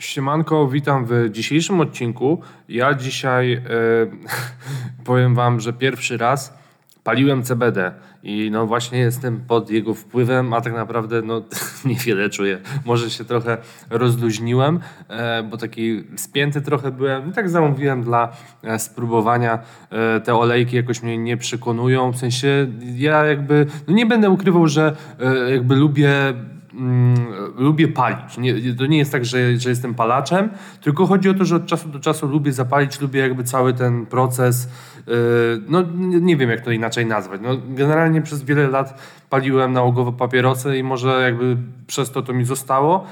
Siemanko, witam w dzisiejszym odcinku. Ja dzisiaj e, powiem Wam, że pierwszy raz paliłem CBD i no właśnie jestem pod jego wpływem, a tak naprawdę no niewiele czuję. Może się trochę rozluźniłem, e, bo taki spięty trochę byłem i tak zamówiłem dla e, spróbowania. Te olejki jakoś mnie nie przekonują, w sensie ja jakby, no nie będę ukrywał, że jakby lubię mm, lubię palić. Nie, to nie jest tak, że, że jestem palaczem, tylko chodzi o to, że od czasu do czasu lubię zapalić, lubię jakby cały ten proces, yy, no nie, wiem jak to inaczej nazwać. No, generalnie przez wiele lat paliłem nałogowo papierosy i może jakby przez to to mi zostało.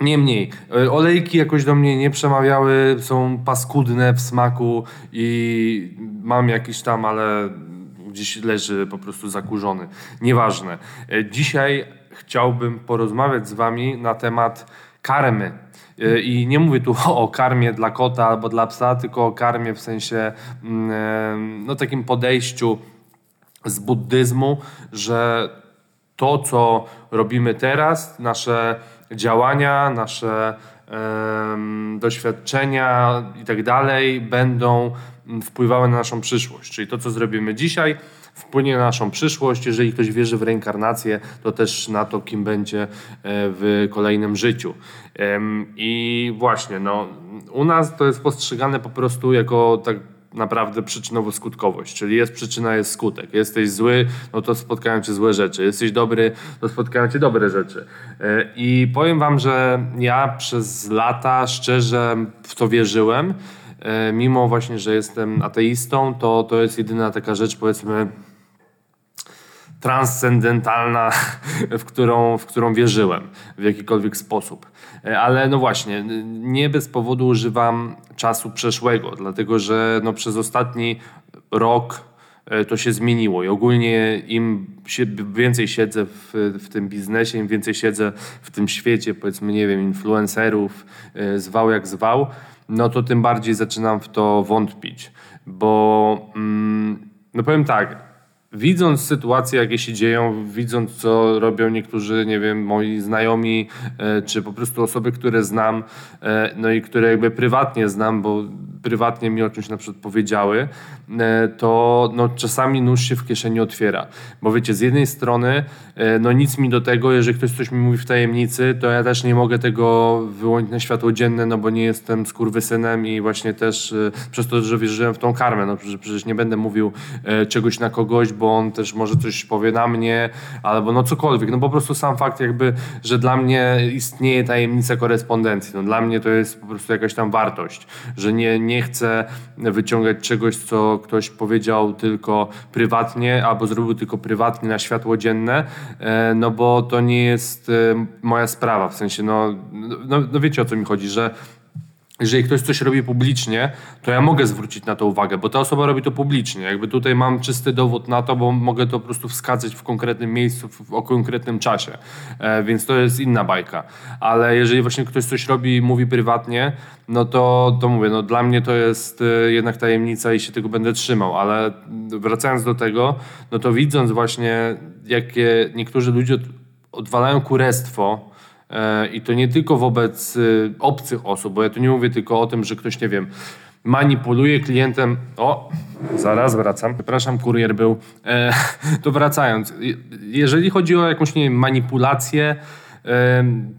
Niemniej, yy, olejki jakoś do mnie nie przemawiały, są paskudne w smaku i mam jakiś tam, ale gdzieś leży po prostu zakurzony. Nieważne. Yy, Dzisiaj chciałbym porozmawiać z Wami na temat karmy. Yy, I nie mówię tu o karmie dla kota albo dla psa, tylko o karmie w sensie mm, yy, no, takim podejściu z buddyzmu, że to, co robimy teraz, nasze działania, nasze doświadczenia i tak dalej, będą mm, wpływały na naszą przyszłość. Czyli to, co zrobimy dzisiaj, wpłynie na naszą przyszłość. Jeżeli ktoś wierzy w reinkarnację, to też na to, kim będzie e, w kolejnym życiu. I właśnie, no, u nas to jest postrzegane po prostu jako tak naprawdę przyczynowo-skutkowość, czyli jest przyczyna, jest skutek. Jesteś zły, no to spotkają cię złe rzeczy. Jesteś dobry, to spotkają cię dobre rzeczy. E, I powiem wam, że ja przez lata szczerze w to wierzyłem, mimo właśnie, że jestem ateistą, to to jest jedyna taka rzecz, powiedzmy, transcendentalna, w którą, w którą wierzyłem w jakikolwiek sposób. E, Ale no właśnie, nie bez powodu używam czasu przeszłego, dlatego że no przez ostatni rok e, to się zmieniło i ogólnie im się, więcej siedzę w, w tym biznesie, im więcej siedzę w tym świecie, powiedzmy, nie wiem, influencerów, e, zwał jak zwał, no to tym bardziej zaczynam w to wątpić, bo mm, no powiem tak, widząc sytuacje, jakie się dzieją, widząc, co robią niektórzy, nie wiem, moi znajomi, e, czy po prostu osoby, które znam, e, no i które jakby prywatnie znam, bo prywatnie mi o czymś na przykład powiedziały, e, to no, czasami nóż się w kieszeni otwiera. Bo wiecie, z jednej strony, e, no nic mi do tego, jeżeli ktoś coś mi mówi w tajemnicy, to ja też nie mogę tego wyłonić na światło dzienne, no bo nie jestem skurwysynem i właśnie też e, przez to, że wierzyłem w tą karmę, no przecież nie będę mówił czegoś na kogoś, bo on też może coś powie na mnie, albo no cokolwiek. No po prostu sam fakt jakby, że dla mnie istnieje tajemnica korespondencji. No dla mnie to jest po prostu jakaś tam wartość, że nie, nie chcę wyciągać czegoś, co ktoś powiedział tylko prywatnie, albo zrobił tylko prywatnie na światło dzienne, e, no bo to nie jest e, moja sprawa, w sensie no, no, no wiecie o co mi chodzi, że jeżeli ktoś coś robi publicznie, to ja mogę zwrócić na to uwagę, bo ta osoba robi to publicznie. Jakby tutaj mam czysty dowód na to, bo mogę to po prostu wskazać w konkretnym miejscu, w, o konkretnym czasie. E, więc to jest inna bajka. Ale jeżeli właśnie ktoś coś robi i mówi prywatnie, no to, to mówię, no dla mnie to jest e, jednak tajemnica i się tego będę trzymał. Ale wracając do tego, no to widząc właśnie, jakie niektórzy ludzie od, odwalają kurestwo, I to nie tylko wobec y, obcych osób, bo ja tu nie mówię tylko o tym, że ktoś, nie wiem, manipuluje klientem. O, zaraz wracam. Przepraszam, kurier był. E, to wracając, je- jeżeli chodzi o jakąś, nie wiem, manipulację,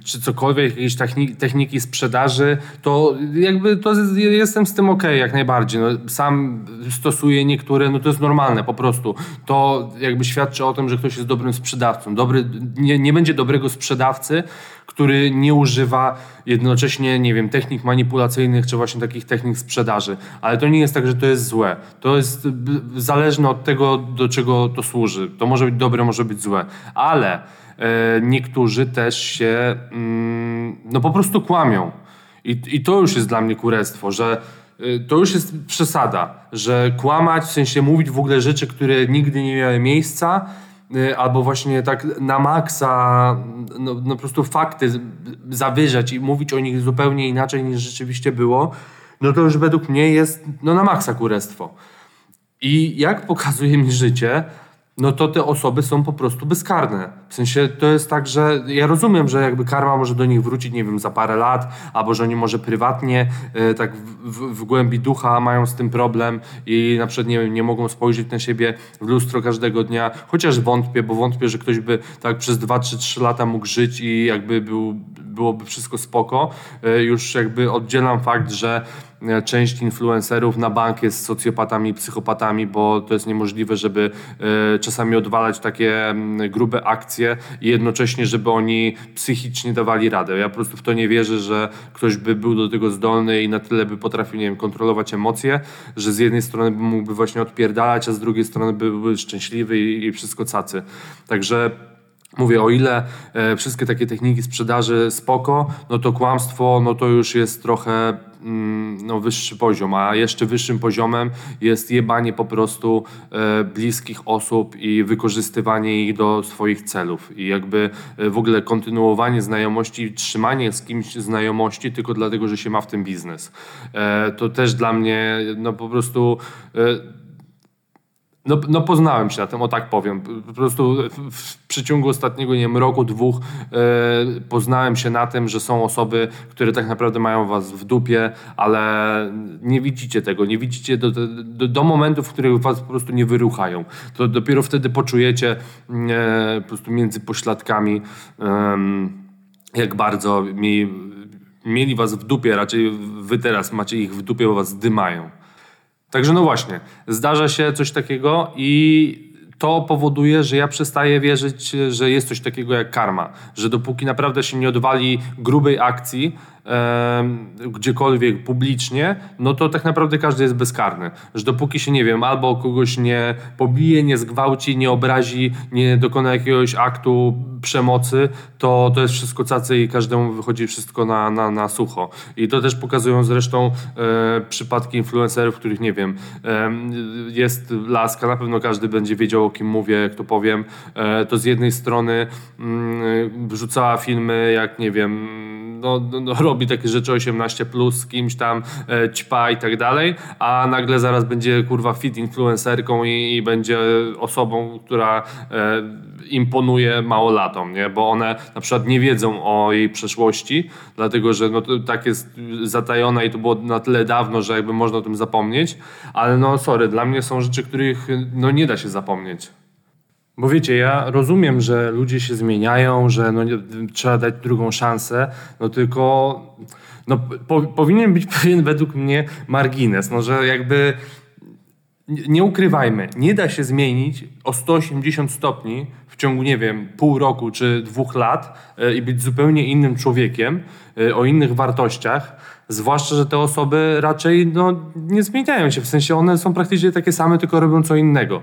czy cokolwiek, jakieś techniki, sprzedaży, to jakby to jest, jestem z tym ok, jak najbardziej. No, sam stosuję niektóre, no to jest normalne po prostu. To jakby świadczy o tym, że ktoś jest dobrym sprzedawcą. Dobry, nie, nie będzie dobrego sprzedawcy, który nie używa jednocześnie, nie wiem, technik manipulacyjnych, czy właśnie takich technik sprzedaży. Ale to nie jest tak, że to jest złe. To jest zależne od tego, do czego to służy. To może być dobre, może być złe. Ale niektórzy też się mm, no po prostu kłamią. I, I to już jest dla mnie kurestwo, że y, to już jest przesada, że kłamać, w sensie mówić w ogóle rzeczy, które nigdy nie miały miejsca, y, albo właśnie tak na maksa, no, no po prostu fakty zawyżać i mówić o nich zupełnie inaczej niż rzeczywiście było, no to już według mnie jest no, na maksa kurestwo. I jak pokazuje mi życie, no to te osoby są po prostu bezkarne. W sensie to jest tak, że ja rozumiem, że jakby karma może do nich wrócić, nie wiem, za parę lat, albo że oni może prywatnie, e, tak w, w, w głębi ducha mają z tym problem i na przykład nie, nie mogą spojrzeć na siebie w lustro każdego dnia, chociaż wątpię, bo wątpię, że ktoś by tak przez 2 czy 3 lata mógł żyć i jakby był, byłoby wszystko spoko. E, już jakby oddzielam fakt, że E, część influencerów na bank jest socjopatami, psychopatami, bo to jest niemożliwe, żeby czasami odwalać takie mm, grube akcje i jednocześnie, żeby oni psychicznie dawali radę. Ja po prostu w to nie wierzę, że ktoś by był do tego zdolny i na tyle by potrafił, nie wiem, kontrolować emocje, że z jednej strony by mógłby właśnie odpierdalać, a z drugiej strony by był szczęśliwy i, i wszystko cacy. Także Mówię, o ile e, wszystkie takie techniki sprzedaży spoko, no to kłamstwo, no to już jest trochę no, wyższy poziom, a jeszcze wyższym poziomem jest jebanie po prostu e, bliskich osób i wykorzystywanie ich do swoich celów i jakby e, w ogóle kontynuowanie znajomości, trzymanie z kimś znajomości tylko dlatego, że się ma w tym biznes. E, to też dla mnie no po prostu no, no poznałem się na tym, o tak powiem. Po prostu w, przeciągu ostatniego nie wiem, roku, dwóch e, poznałem się na tym, że są osoby, które tak naprawdę mają was w dupie, ale nie widzicie tego, nie widzicie do, do, do momentu, w których was po prostu nie wyruchają. To dopiero wtedy poczujecie e, po prostu między pośladkami, e, jak bardzo mi, mieli was w dupie, raczej wy teraz macie ich w dupie, bo was dymają. Także no właśnie, zdarza się coś takiego i to powoduje, że ja przestaję wierzyć, że jest coś takiego jak karma. Że dopóki naprawdę się nie odwali grubej akcji, gdziekolwiek publicznie, no to tak naprawdę każdy jest bezkarny. Że dopóki się, nie wiem, albo kogoś nie pobije, nie zgwałci, nie obrazi, nie dokona jakiegoś aktu przemocy, to to jest wszystko cacy i każdemu wychodzi wszystko na, na, na sucho. I to też pokazują zresztą e, przypadki influencerów, których, nie wiem, e, jest laska, na pewno każdy będzie wiedział, o kim mówię, jak to powiem. E, to z jednej strony mm, wrzucała filmy, jak, nie wiem, no, no, no, robi takie rzeczy 18 plus z kimś tam e, ćpa i tak dalej, a nagle zaraz będzie kurwa fit influencerką i, i będzie osobą, która e, imponuje małolatom, nie? bo one na przykład nie wiedzą o jej przeszłości, dlatego że no, tak jest zatajona i to było na tyle dawno, że jakby można o tym zapomnieć, ale no sorry, dla mnie są rzeczy, których no, nie da się zapomnieć. Bo wiecie, ja rozumiem, że ludzie się zmieniają, że no, trzeba dać drugą szansę, no tylko no, po, powinien być pewien według mnie margines, no, że jakby nie ukrywajmy, nie da się zmienić o 180 stopni w ciągu, nie wiem, pół roku czy dwóch lat e, i być zupełnie innym człowiekiem, e, o innych wartościach, zwłaszcza, że te osoby raczej no, nie zmieniają się, w sensie one są praktycznie takie same, tylko robią co innego.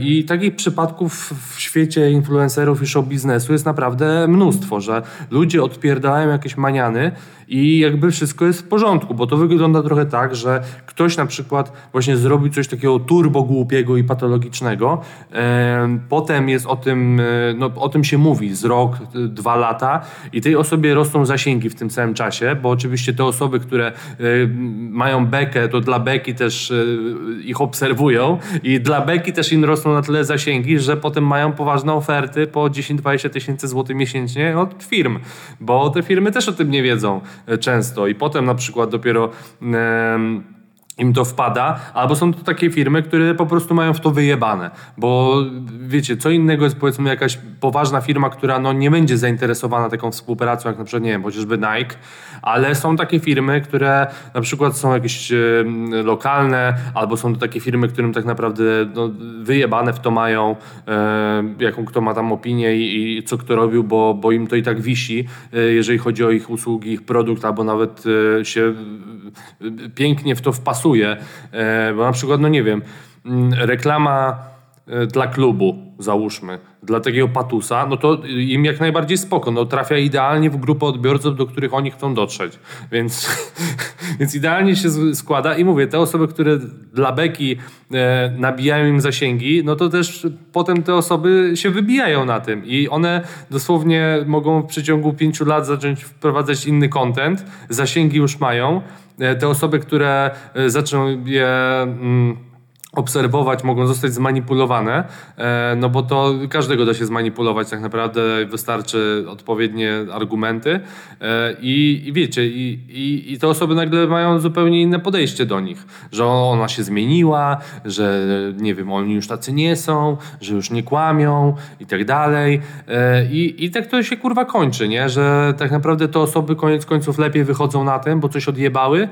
I takich przypadków w świecie influencerów i show biznesu jest naprawdę mnóstwo, że ludzie odpierdają jakieś maniany i jakby wszystko jest w porządku, bo to wygląda trochę tak, że ktoś na przykład właśnie zrobił coś takiego turbo głupiego i patologicznego, potem jest o tym, e, no, o tym się mówi z rok, dwa lata i tej osobie rosną zasięgi w tym całym czasie, bo oczywiście te osoby, które e, mają bekę, to dla beki też ich obserwują i dla beki też im rosną na tyle zasięgi, że potem mają poważne oferty po 10-20 tysięcy złotych miesięcznie od firm, bo te firmy też o tym nie wiedzą. e, często. I potem na przykład dopiero im to wpada, albo są to takie firmy, które po prostu mają w to wyjebane, bo wiecie, co innego jest powiedzmy jakaś poważna firma, która no nie będzie zainteresowana taką współpracą, jak na przykład, nie wiem, chociażby Nike, ale są takie firmy, które na przykład są jakieś lokalne, albo są to takie firmy, którym tak naprawdę no, wyjebane w to mają, jaką kto ma tam opinię i, i, co kto robił, bo, bo im to i tak wisi, e, jeżeli chodzi o ich usługi, ich produkt, albo nawet e, się e, pięknie w to wpasuje, bo na przykład, no nie wiem, mm, reklama dla klubu, załóżmy, dla takiego patusa, no to im jak najbardziej spoko, no trafia idealnie w grupę odbiorców, do których oni chcą dotrzeć, więc, więc idealnie się składa. I mówię, te osoby, które dla beki e, nabijają im zasięgi, no to też potem te osoby się wybijają na tym. I one dosłownie mogą w przeciągu pięciu lat zacząć wprowadzać inny content, zasięgi już mają, e, te osoby, które e, zaczną je... Mm, obserwować, mogą zostać zmanipulowane, e, no bo to każdego da się zmanipulować, tak naprawdę wystarczy odpowiednie argumenty e, i, i wiecie, i, i, i te osoby nagle mają zupełnie inne podejście do nich, że ona się zmieniła, że nie wiem, oni już tacy nie są, że już nie kłamią i tak dalej e, i, i tak to się kurwa kończy, nie, że tak naprawdę te osoby koniec końców lepiej wychodzą na tym, bo coś odjebały,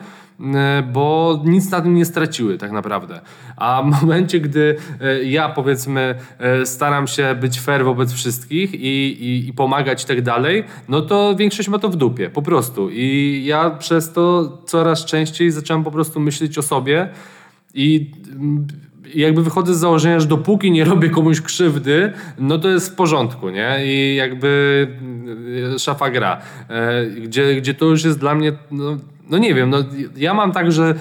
bo nic na tym nie straciły tak naprawdę. A w momencie, gdy e, ja powiedzmy e, staram się być fair wobec wszystkich i, i, i pomagać i tak dalej, no to większość ma to w dupie, po prostu. I ja przez to coraz częściej zacząłem po prostu myśleć o sobie i jakby wychodzę z założenia, że dopóki nie robię komuś krzywdy, no to jest w porządku, nie? I jakby szafa gra. Gdzie, gdzie to już jest dla mnie... No, no nie wiem, no ja mam tak, że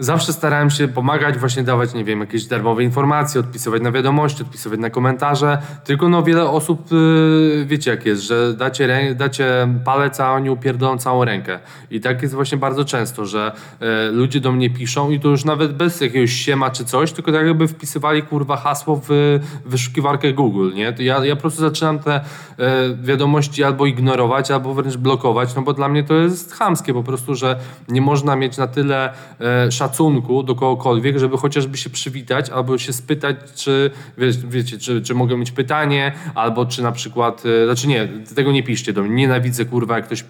Zawsze starałem się pomagać, właśnie dawać, nie wiem, jakieś darmowe informacje, odpisywać na wiadomości, odpisywać na komentarze. Tylko no wiele osób, yy, wiecie jak jest, że dacie, dacie palec, a oni upierdolą całą rękę. I tak jest właśnie bardzo często, że yy, ludzie do mnie piszą i to już nawet bez jakiegoś siema czy coś, tylko tak jakby wpisywali kurwa hasło w wyszukiwarkę Google, nie? To ja, ja po prostu zaczynam te yy, wiadomości albo ignorować, albo wręcz blokować, no bo dla mnie to jest chamskie po prostu, że nie można mieć na tyle yy, szacunku do kogokolwiek, żeby chociażby się przywitać albo się spytać, czy wie, wiecie, czy, czy mogę mieć pytanie, albo czy na przykład, e, znaczy nie, tego nie piszcie do mnie, nienawidzę kurwa, jak ktoś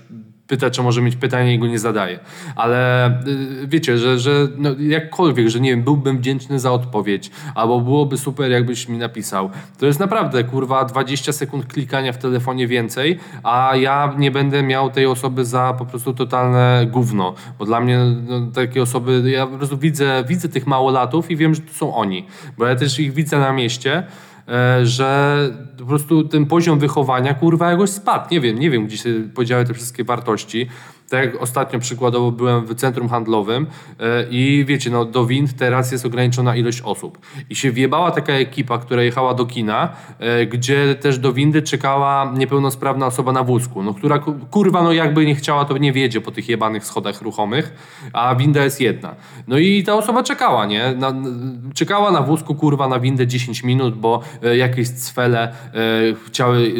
pyta, czy może mieć pytanie i go nie zadaje. Ale y, wiecie, że, że no jakkolwiek, że nie wiem, byłbym wdzięczny za odpowiedź, albo byłoby super, jakbyś mi napisał. To jest naprawdę, kurwa, 20 sekund klikania w telefonie więcej, a ja nie będę miał tej osoby za po prostu totalne gówno, bo dla mnie no, takie osoby, ja po prostu widzę, widzę tych małolatów i wiem, że to są oni, bo ja też ich widzę na mieście, że po prostu ten poziom wychowania kurwa jakoś spadł. Nie wiem, nie wiem, gdzie się podziały te wszystkie wartości. Tak jak ostatnio przykładowo byłem w centrum handlowym e, i wiecie, no do wind teraz jest ograniczona ilość osób. I się wjebała taka ekipa, która jechała do kina, e, gdzie też do windy czekała niepełnosprawna osoba na wózku, no która kurwa, no jakby nie chciała, to nie wiedzie po tych jebanych schodach ruchomych, a winda jest jedna. No i ta osoba czekała, nie? Na, czekała na wózku, kurwa, na windę 10 minut, bo e, jakieś cwele chciały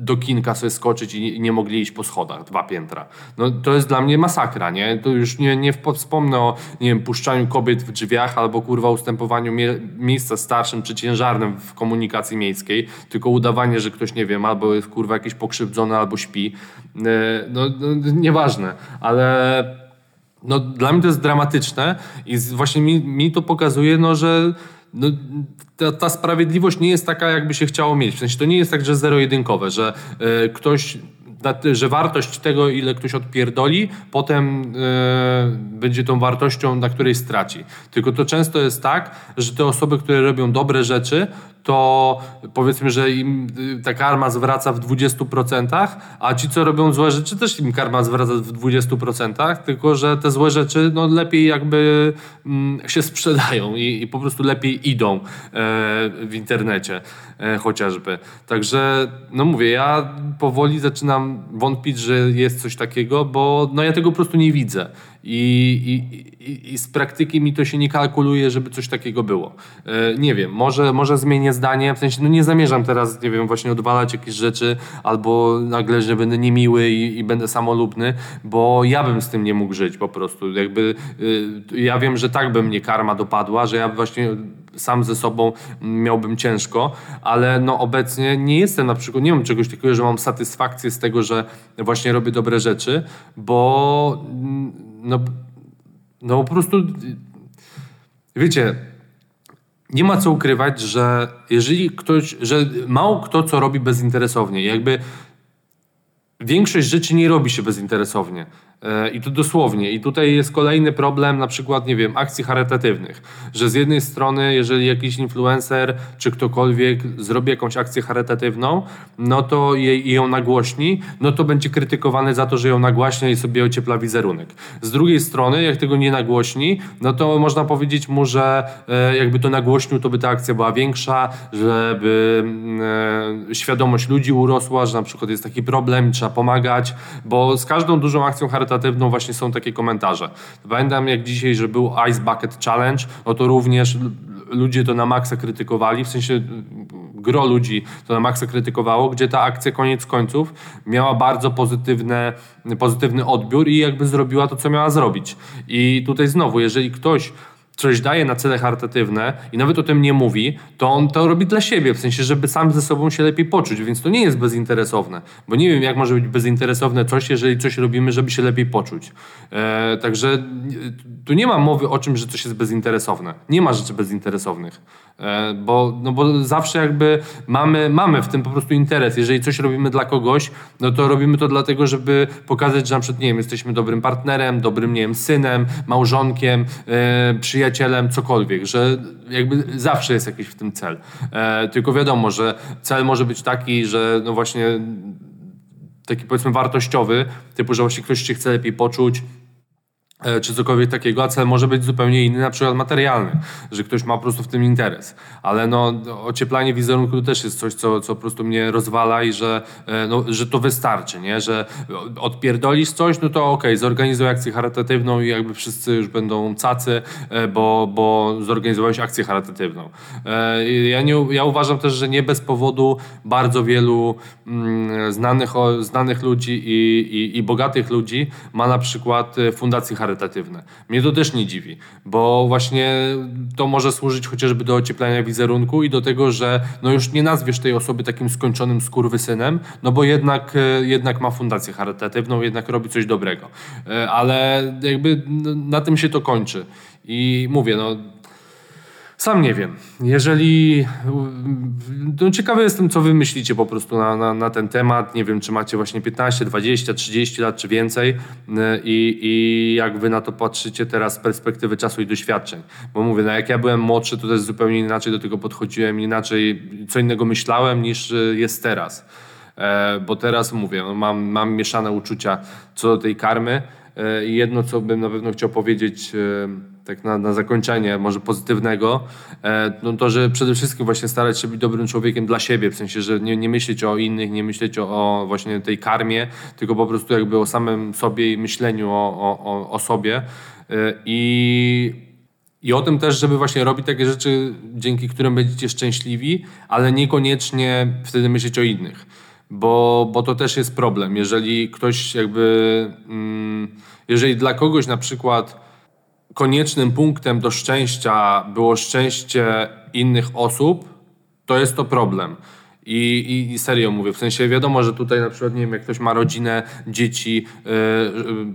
do kinka sobie skoczyć i nie mogli iść po schodach, dwa piętra. No to jest dla mnie masakra, nie? To już nie, nie wspomnę o, nie wiem, puszczaniu kobiet w drzwiach albo kurwa ustępowaniu mie miejsca starszym czy ciężarnym w komunikacji miejskiej, tylko udawanie, że ktoś, nie wiem, albo jest kurwa jakiś pokrzywdzony, albo śpi. E, no, no nieważne, ale no, dla mnie to jest dramatyczne i właśnie mi, mi to pokazuje, no, że no, ta, ta, sprawiedliwość nie jest taka, jakby się chciało mieć. W sensie to nie jest tak, że zero-jedynkowe, że y, ktoś że wartość tego, ile ktoś odpierdoli, potem yy, będzie tą wartością, na której straci. Tylko to często jest tak, że te osoby, które robią dobre rzeczy, to powiedzmy, że im y, ta karma zwraca w 20%, a ci, co robią złe rzeczy, też im karma zwraca w 20%, tylko że te złe rzeczy no, lepiej jakby mm, się sprzedają i, i, po prostu lepiej idą e, w internecie e, chociażby. Także, no mówię, ja powoli zaczynam wątpić, że jest coś takiego, bo no, ja tego po prostu nie widzę. I, i, I, z praktyki mi to się nie kalkuluje, żeby coś takiego było. E, nie wiem, może, może zmienię zdanie, w sensie no nie zamierzam teraz, nie wiem, właśnie odwalać jakieś rzeczy albo nagle, że będę niemiły i, i będę samolubny, bo ja bym z tym nie mógł żyć po prostu. Jakby y, ja wiem, że tak by mnie karma dopadła, że ja właśnie sam ze sobą miałbym ciężko, ale no obecnie nie jestem na przykład, nie mam czegoś takiego, że mam satysfakcję z tego, że właśnie robię dobre rzeczy, bo no, no po prostu wiecie, nie ma co ukrywać, że jeżeli ktoś, że mało kto co robi bezinteresownie, jakby większość rzeczy nie robi się bezinteresownie. E, I to dosłownie. I tutaj jest kolejny problem, na przykład, nie wiem, akcji charytatywnych. Że z jednej strony, jeżeli jakiś influencer czy ktokolwiek zrobi jakąś akcję charytatywną, no to jej, ją nagłośni, no to będzie krytykowany za to, że ją nagłaśnia i sobie ociepla wizerunek. Z drugiej strony, jak tego nie nagłośni, no to można powiedzieć mu, że e, jakby to nagłośnił, to by ta akcja była większa, żeby e, świadomość ludzi urosła, że na przykład jest taki problem, trzeba pomagać, bo z każdą dużą akcją charytatywną charytatywną właśnie są takie komentarze. Pamiętam jak dzisiaj, że był Ice Bucket Challenge, no to również ludzie to na maksa krytykowali, w sensie gro ludzi to na maksa krytykowało, gdzie ta akcja koniec końców miała bardzo pozytywne, pozytywny odbiór i jakby zrobiła to, co miała zrobić. I tutaj znowu, jeżeli ktoś coś daje na cele charytatywne i nawet o tym nie mówi, to on to robi dla siebie, w sensie, żeby sam ze sobą się lepiej poczuć, więc to nie jest bezinteresowne, bo nie wiem, jak może być bezinteresowne coś, jeżeli coś robimy, żeby się lepiej poczuć. E, także tu nie ma mowy o czym, że coś jest bezinteresowne. Nie ma rzeczy bezinteresownych. E, bo, no bo zawsze jakby mamy, mamy w tym po prostu interes. Jeżeli coś robimy dla kogoś, no to robimy to dlatego, żeby pokazać, że na przykład, nie wiem, jesteśmy dobrym partnerem, dobrym, nie wiem, synem, małżonkiem, e, przyjacielem, cokolwiek, że jakby zawsze jest jakiś w tym cel. E, tylko wiadomo, że cel może być taki, że no właśnie taki powiedzmy wartościowy, typu, że właśnie ktoś się chce lepiej poczuć, czy cokolwiek takiego, a cel może być zupełnie inny, na przykład materialny, że ktoś ma po prostu w tym interes. Ale no, ocieplanie wizerunku to też jest coś, co, co po prostu mnie rozwala i że, e, no, że to wystarczy, nie? że odpierdolisz coś, no to okej, okay, zorganizuj akcję charytatywną i jakby wszyscy już będą cacy, e, bo, bo zorganizowałeś akcję charytatywną. Ja, nie, ja uważam też, że nie bez powodu bardzo wielu mm, znanych, znanych ludzi i, i, i bogatych ludzi ma na przykład fundację charytatywną charytatywne. Mnie to też nie dziwi, bo właśnie to może służyć chociażby do ocieplenia wizerunku i do tego, że no już nie nazwiesz tej osoby takim skończonym skurwysynem, no bo jednak, e, jednak ma fundację charytatywną, jednak robi coś dobrego. E, ale jakby na tym się to kończy. I mówię, no sam nie wiem. Jeżeli. No ciekawy jestem, co wy myślicie po prostu na, na, na, ten temat. Nie wiem, czy macie właśnie 15, 20, 30 lat, czy więcej. I, I jak wy na to patrzycie teraz z perspektywy czasu i doświadczeń. Bo mówię, no jak ja byłem młodszy, to też zupełnie inaczej do tego podchodziłem, inaczej, co innego myślałem niż jest teraz. E, bo teraz mówię, no mam, mam mieszane uczucia co do tej karmy. E, I jedno, co bym na pewno chciał powiedzieć e, tak na, na zakończenie, może pozytywnego, e, no to, że przede wszystkim właśnie starać się być dobrym człowiekiem dla siebie, w sensie, że nie, nie myśleć o innych, nie myśleć o, o właśnie tej karmie, tylko po prostu jakby o samym sobie i myśleniu o, o, o sobie. E, I i o tym też, żeby właśnie robić takie rzeczy, dzięki którym będziecie szczęśliwi, ale niekoniecznie wtedy myśleć o innych. Bo, bo to też jest problem. Jeżeli ktoś jakby, mm, jeżeli dla kogoś na przykład koniecznym punktem do szczęścia było szczęście innych osób, to jest to problem. I, i, I, serio mówię, w sensie wiadomo, że tutaj na przykład, nie wiem, jak ktoś ma rodzinę, dzieci,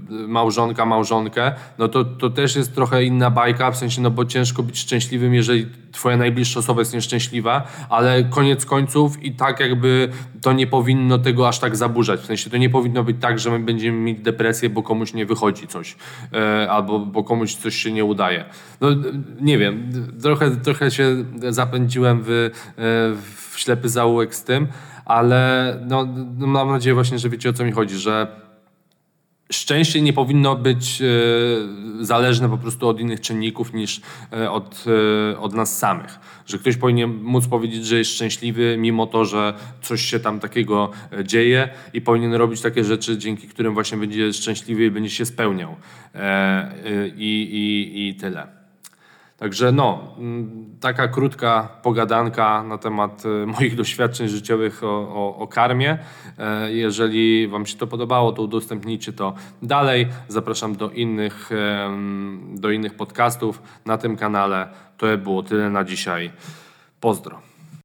yy, małżonka, małżonkę, no to, to też jest trochę inna bajka, w sensie, no bo ciężko być szczęśliwym, jeżeli twoja najbliższa osoba jest nieszczęśliwa, ale koniec końców i tak jakby to nie powinno tego aż tak zaburzać, w sensie to nie powinno być tak, że my będziemy mieć depresję, bo komuś nie wychodzi coś, yy, albo bo komuś coś się nie udaje. No nie wiem, trochę, trochę się zapędziłem w, w w ślepy zaułek z tym, ale no, no mam nadzieję właśnie, że wiecie o co mi chodzi, że szczęście nie powinno być e, zależne po prostu od innych czynników niż e, od, e, od nas samych. Że ktoś powinien móc powiedzieć, że jest szczęśliwy, mimo to, że coś się tam takiego dzieje i powinien robić takie rzeczy, dzięki którym właśnie będzie szczęśliwy i będzie się spełniał. I, i, i tyle. Także no, mm, taka krótka pogadanka na temat e, moich doświadczeń życiowych o, o, o, karmie. E, jeżeli Wam się to podobało, to udostępnijcie to dalej. Zapraszam do innych, do innych podcastów na tym kanale. To było tyle na dzisiaj. Pozdro.